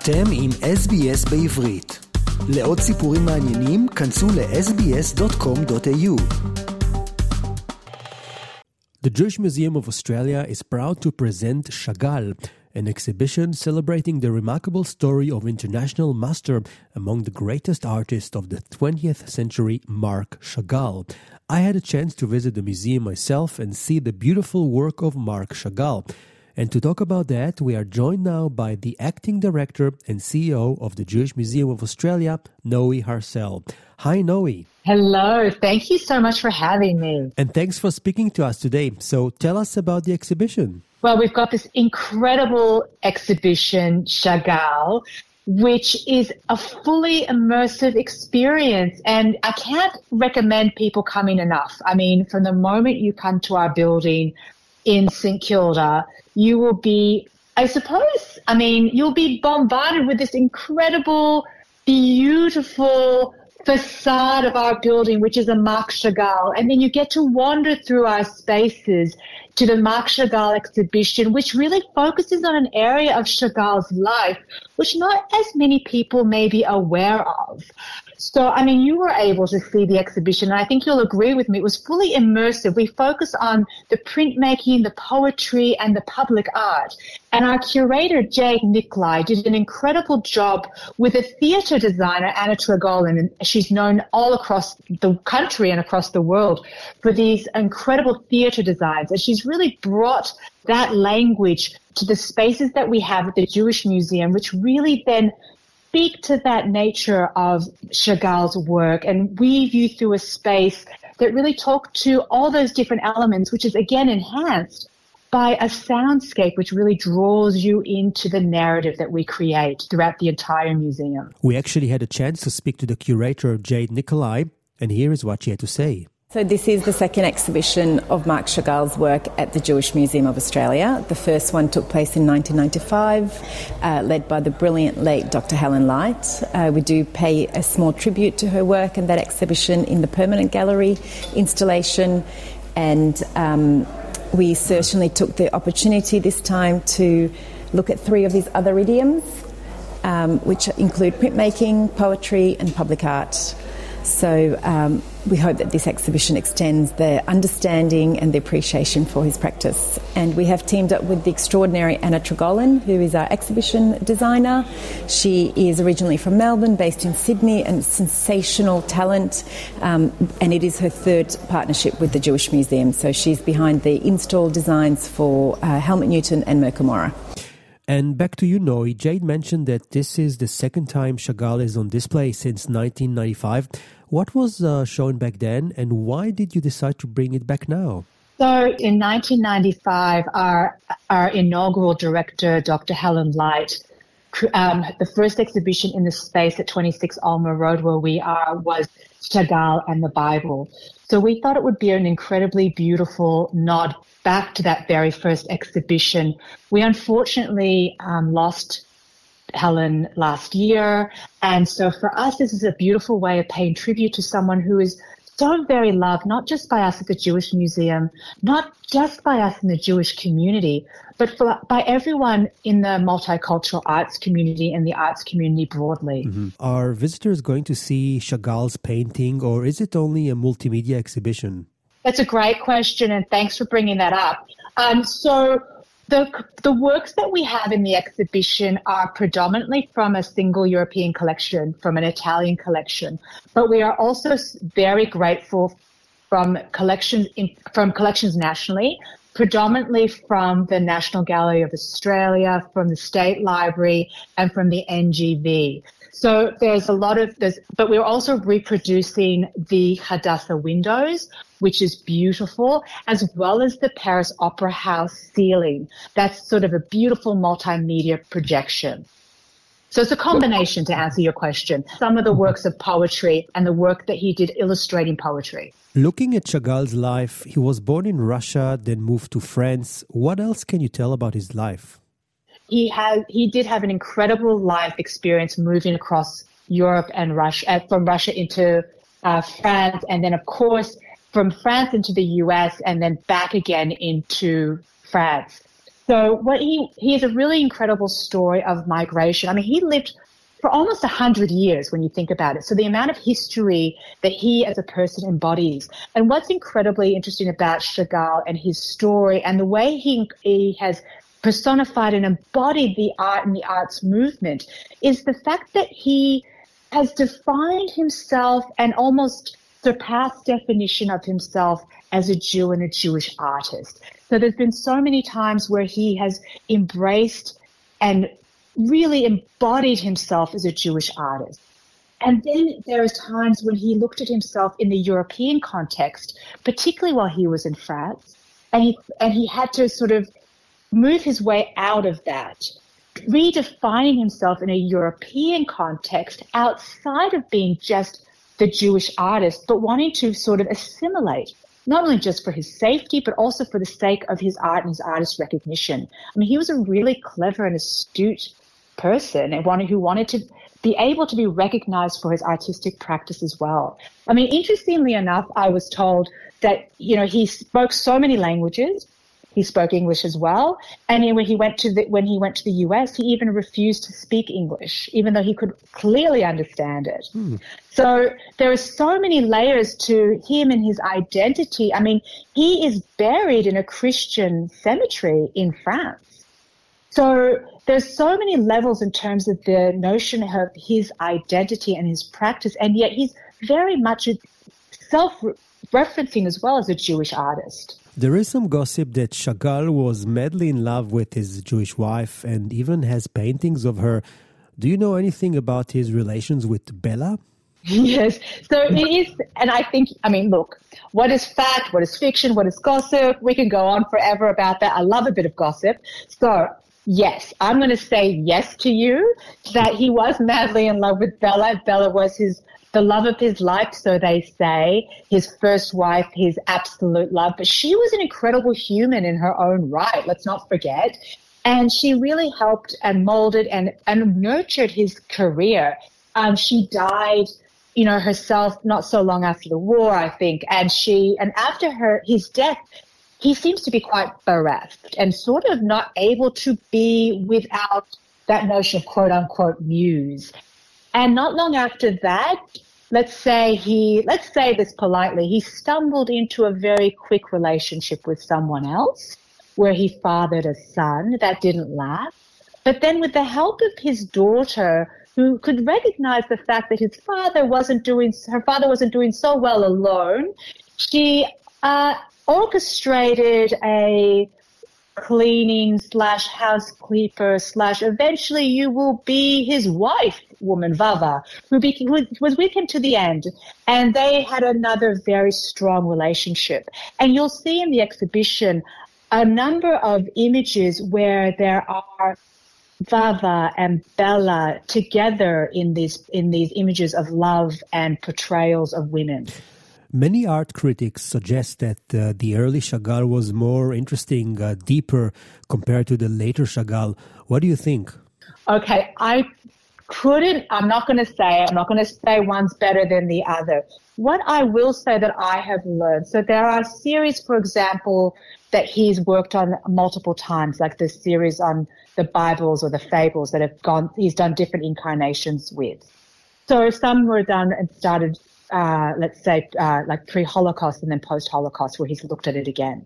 אתם עם SBS בעברית. לעוד סיפורים מעניינים, כנסו ל-sbs.com.au. The Jewish Museum of Australia is proud to present Chagall, an exhibition celebrating the remarkable story of international master among the greatest artists of the 20th century, Marc Chagall. I had a chance to visit the museum myself and see the beautiful work of Marc Chagall. And to talk about that, we are joined now by the acting director and CEO of the Jewish Museum of Australia, Noe Harsel. Hi, Noe. Hello. Thank you so much for having me. And thanks for speaking to us today. So tell us about the exhibition. Well, we've got this incredible exhibition, Chagall, which is a fully immersive experience. And I can't recommend people coming enough. I mean, from the moment you come to our building in St Kilda, you will be, I suppose, I mean, you'll be bombarded with this incredible, beautiful facade of our building, which is a Marc Chagall. And then you get to wander through our spaces to the Marc Chagall exhibition, which really focuses on an area of Chagall's life, which not as many people may be aware of. So, I mean, you were able to see the exhibition, and I think you'll agree with me. It was fully immersive. We focused on the printmaking, the poetry, and the public art. And our curator, Jade Nikolai, did an incredible job with a theatre designer, Anna Tregloan, and she's known all across the country and across the world for these incredible theatre designs. And she's really brought that language to the spaces that we have at the Jewish Museum, which really then speak to that nature of Chagall's work and weave you through a space that really talk to all those different elements, which is again enhanced by a soundscape which really draws you into the narrative that we create throughout the entire museum. We actually had a chance to speak to the curator, Jade Nikolai, and here is what she had to say. So, this is the second exhibition of Marc Chagall's work at the Jewish Museum of Australia. The first one took place in 1995, uh, led by the brilliant late Dr. Helen Light. Uh, we do pay a small tribute to her work and that exhibition in the permanent gallery installation, and um, we certainly took the opportunity this time to look at three of these other idioms, um, which include printmaking, poetry, and public art. So um, we hope that this exhibition extends their understanding and the appreciation for his practice. And we have teamed up with the extraordinary Anna Tregloan, who is our exhibition designer. She is originally from Melbourne, based in Sydney, and sensational talent. Um, and it is her third partnership with the Jewish Museum. So she's behind the install designs for uh, Helmut Newton and Mirka Mora. And back to you, Noe. Jade mentioned that this is the second time Chagall is on display since 1995. What was uh, shown back then, and why did you decide to bring it back now? So in 1995, our, our inaugural director, Dr. Helen Light, um, the first exhibition in the space at 26 Alma Road where we are was Chagall and the Bible. So we thought it would be an incredibly beautiful nod back to that very first exhibition. We unfortunately um, lost Helen last year. And so for us, this is a beautiful way of paying tribute to someone who is so very loved, not just by us at the Jewish Museum, not just by us in the Jewish community, but for, by everyone in the multicultural arts community and the arts community broadly. Mm-hmm. Are visitors going to see Chagall's painting, or is it only a multimedia exhibition? That's a great question, and thanks for bringing that up. Um, so, the, the works that we have in the exhibition are predominantly from a single European collection, from an Italian collection, but we are also very grateful from collections in, from collections nationally, predominantly from the National Gallery of Australia, from the State Library, and from the NGV. So there's a lot of this, but we're also reproducing the Hadassah windows, which is beautiful, as well as the Paris Opera House ceiling. That's sort of a beautiful multimedia projection. So it's a combination to answer your question. Some of the works of poetry and the work that he did illustrating poetry. Looking at Chagall's life, he was born in Russia, then moved to France. What else can you tell about his life? He had he did have an incredible life experience moving across Europe and Russia, uh, from Russia into uh, France, and then of course from France into the US, and then back again into France. So what he he has a really incredible story of migration. I mean, he lived for almost a hundred years when you think about it. So the amount of history that he as a person embodies. And what's incredibly interesting about Chagall and his story and the way he, he has personified and embodied the art and the arts movement is the fact that he has defined himself and almost surpassed definition of himself as a Jew and a Jewish artist. So there's been so many times where he has embraced and really embodied himself as a Jewish artist. And then there are times when he looked at himself in the European context, particularly while he was in France, and he and he had to sort of move his way out of that, redefining himself in a European context outside of being just the Jewish artist, but wanting to sort of assimilate, not only just for his safety, but also for the sake of his art and his artist recognition. I mean, he was a really clever and astute person and one who wanted to be able to be recognized for his artistic practice as well. I mean, interestingly enough, I was told that, you know, he spoke so many languages. He spoke English as well. And when he went to the, when he went to the US, he even refused to speak English, even though he could clearly understand it. Hmm. So there are so many layers to him and his identity. I mean, he is buried in a Christian cemetery in France. So there's so many levels in terms of the notion of his identity and his practice, and yet he's very much self-referencing as well as a Jewish artist. There is some gossip that Chagall was madly in love with his Jewish wife and even has paintings of her. Do you know anything about his relations with Bella? Yes. So it is, and I think, I mean, look, what is fact? What is fiction? What is gossip? We can go on forever about that. I love a bit of gossip. So Yes, I'm going to say yes to you that he was madly in love with Bella. Bella was his the love of his life, so they say, his first wife, his absolute love. But she was an incredible human in her own right. Let's not forget. And she really helped and molded and, and nurtured his career. Um, she died, you know, herself not so long after the war, I think. And she, and after her, his death, he seems to be quite bereft and sort of not able to be without that notion of quote unquote muse. And not long after that, let's say he, let's say this politely, he stumbled into a very quick relationship with someone else where he fathered a son that didn't last. But then with the help of his daughter, who could recognize the fact that his father wasn't doing, her father wasn't doing so well alone, she uh, orchestrated a cleaning slash housekeeper slash eventually you will be his wife woman Vava who, was with him to the end and they had another very strong relationship and you'll see in the exhibition a number of images where there are Vava and Bella together in these in these images of love and portrayals of women. Many art critics suggest that uh, the early Chagall was more interesting, uh, deeper compared to the later Chagall. What do you think? Okay, I couldn't, I'm not going to say, I'm not going to say one's better than the other. What I will say that I have learned, so there are series, for example, that he's worked on multiple times, like the series on the Bibles or the fables that have gone, he's done different incarnations with. So some were done and started uh, let's say, uh, like pre-Holocaust and then post-Holocaust, where he's looked at it again.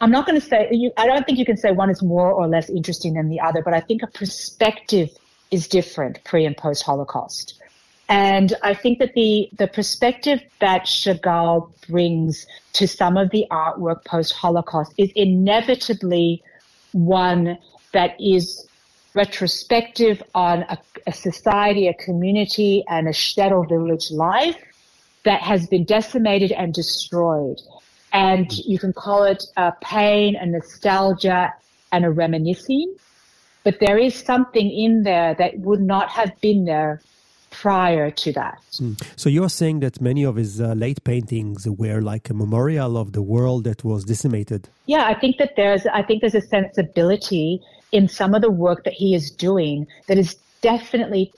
I'm not going to say, you, I don't think you can say one is more or less interesting than the other, but I think a perspective is different pre and post-Holocaust. And I think that the, the perspective that Chagall brings to some of the artwork post-Holocaust is inevitably one that is retrospective on a, a society, a community, and a shtetl village life that has been decimated and destroyed. And you can call it a pain, a nostalgia, and a reminiscing. But there is something in there that would not have been there prior to that. Mm. So you're saying that many of his uh, late paintings were like a memorial of the world that was decimated. Yeah, I think that there's I think there's a sensibility in some of the work that he is doing that is definitely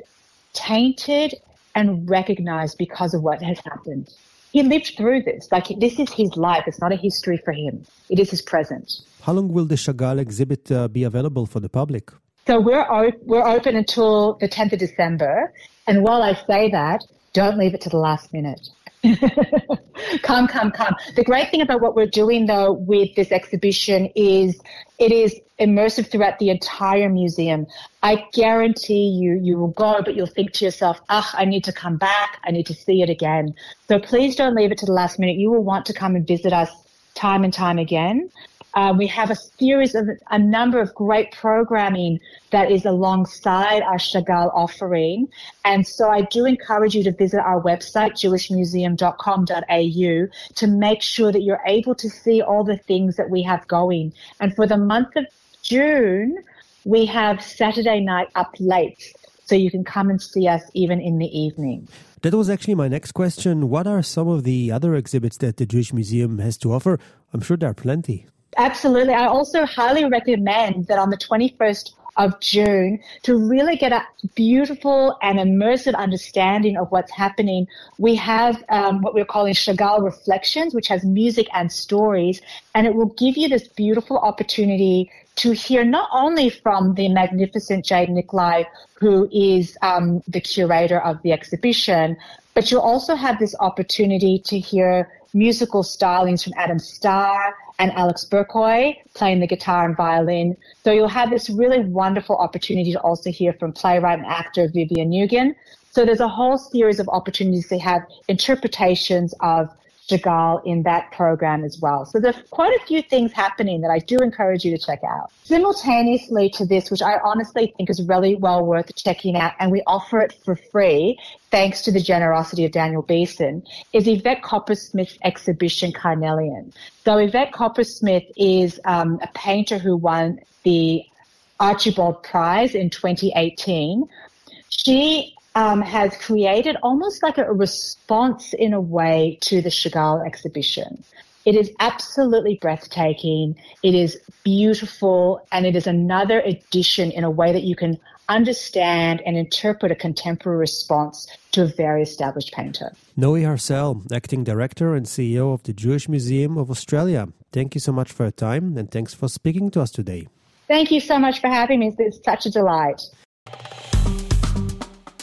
tainted and recognized because of what has happened. he lived through this. Like this is his life. It's not a history for him. It is his present. How long will the Chagall exhibit uh, be available for the public? So we're op- we're open until the 10th of December. And while I say that, don't leave it to the last minute. come, come, come. The great thing about what we're doing though with this exhibition is it is immersive throughout the entire museum. I guarantee you, you will go, but you'll think to yourself, ah, I need to come back. I need to see it again. So please don't leave it to the last minute. You will want to come and visit us time and time again. Um, we have a series of a number of great programming that is alongside our Chagall offering. And so I do encourage you to visit our website, jewishmuseum.com.au to make sure that you're able to see all the things that we have going. And for the month of June, we have Saturday night up late. So you can come and see us even in the evening. That was actually my next question. What are some of the other exhibits that the Jewish Museum has to offer? I'm sure there are plenty. Absolutely. I also highly recommend that on the 21st of June to really get a beautiful and immersive understanding of what's happening. We have um, what we're calling Chagall Reflections, which has music and stories, and it will give you this beautiful opportunity to hear not only from the magnificent Jade Nicolai, who is um, the curator of the exhibition, but you'll also have this opportunity to hear musical stylings from Adam Starr and Alex Burkoy playing the guitar and violin. So you'll have this really wonderful opportunity to also hear from playwright and actor Vivian Nugan. So there's a whole series of opportunities to have interpretations of Chagall in that program as well. So there's quite a few things happening that I do encourage you to check out. Simultaneously to this, which I honestly think is really well worth checking out, and we offer it for free thanks to the generosity of Daniel Beeson, is Yvette Coppersmith's exhibition Carnelian. So Yvette Coppersmith is um, a painter who won the Archibald Prize in 2018. She um, has created almost like a response in a way to the Chagall exhibition. It is absolutely breathtaking. It is beautiful and it is another edition in a way that you can understand and interpret a contemporary response to a very established painter. Noe Harsel, acting director and CEO of the Jewish Museum of Australia. Thank you so much for your time and thanks for speaking to us today. Thank you so much for having me. It's such a delight.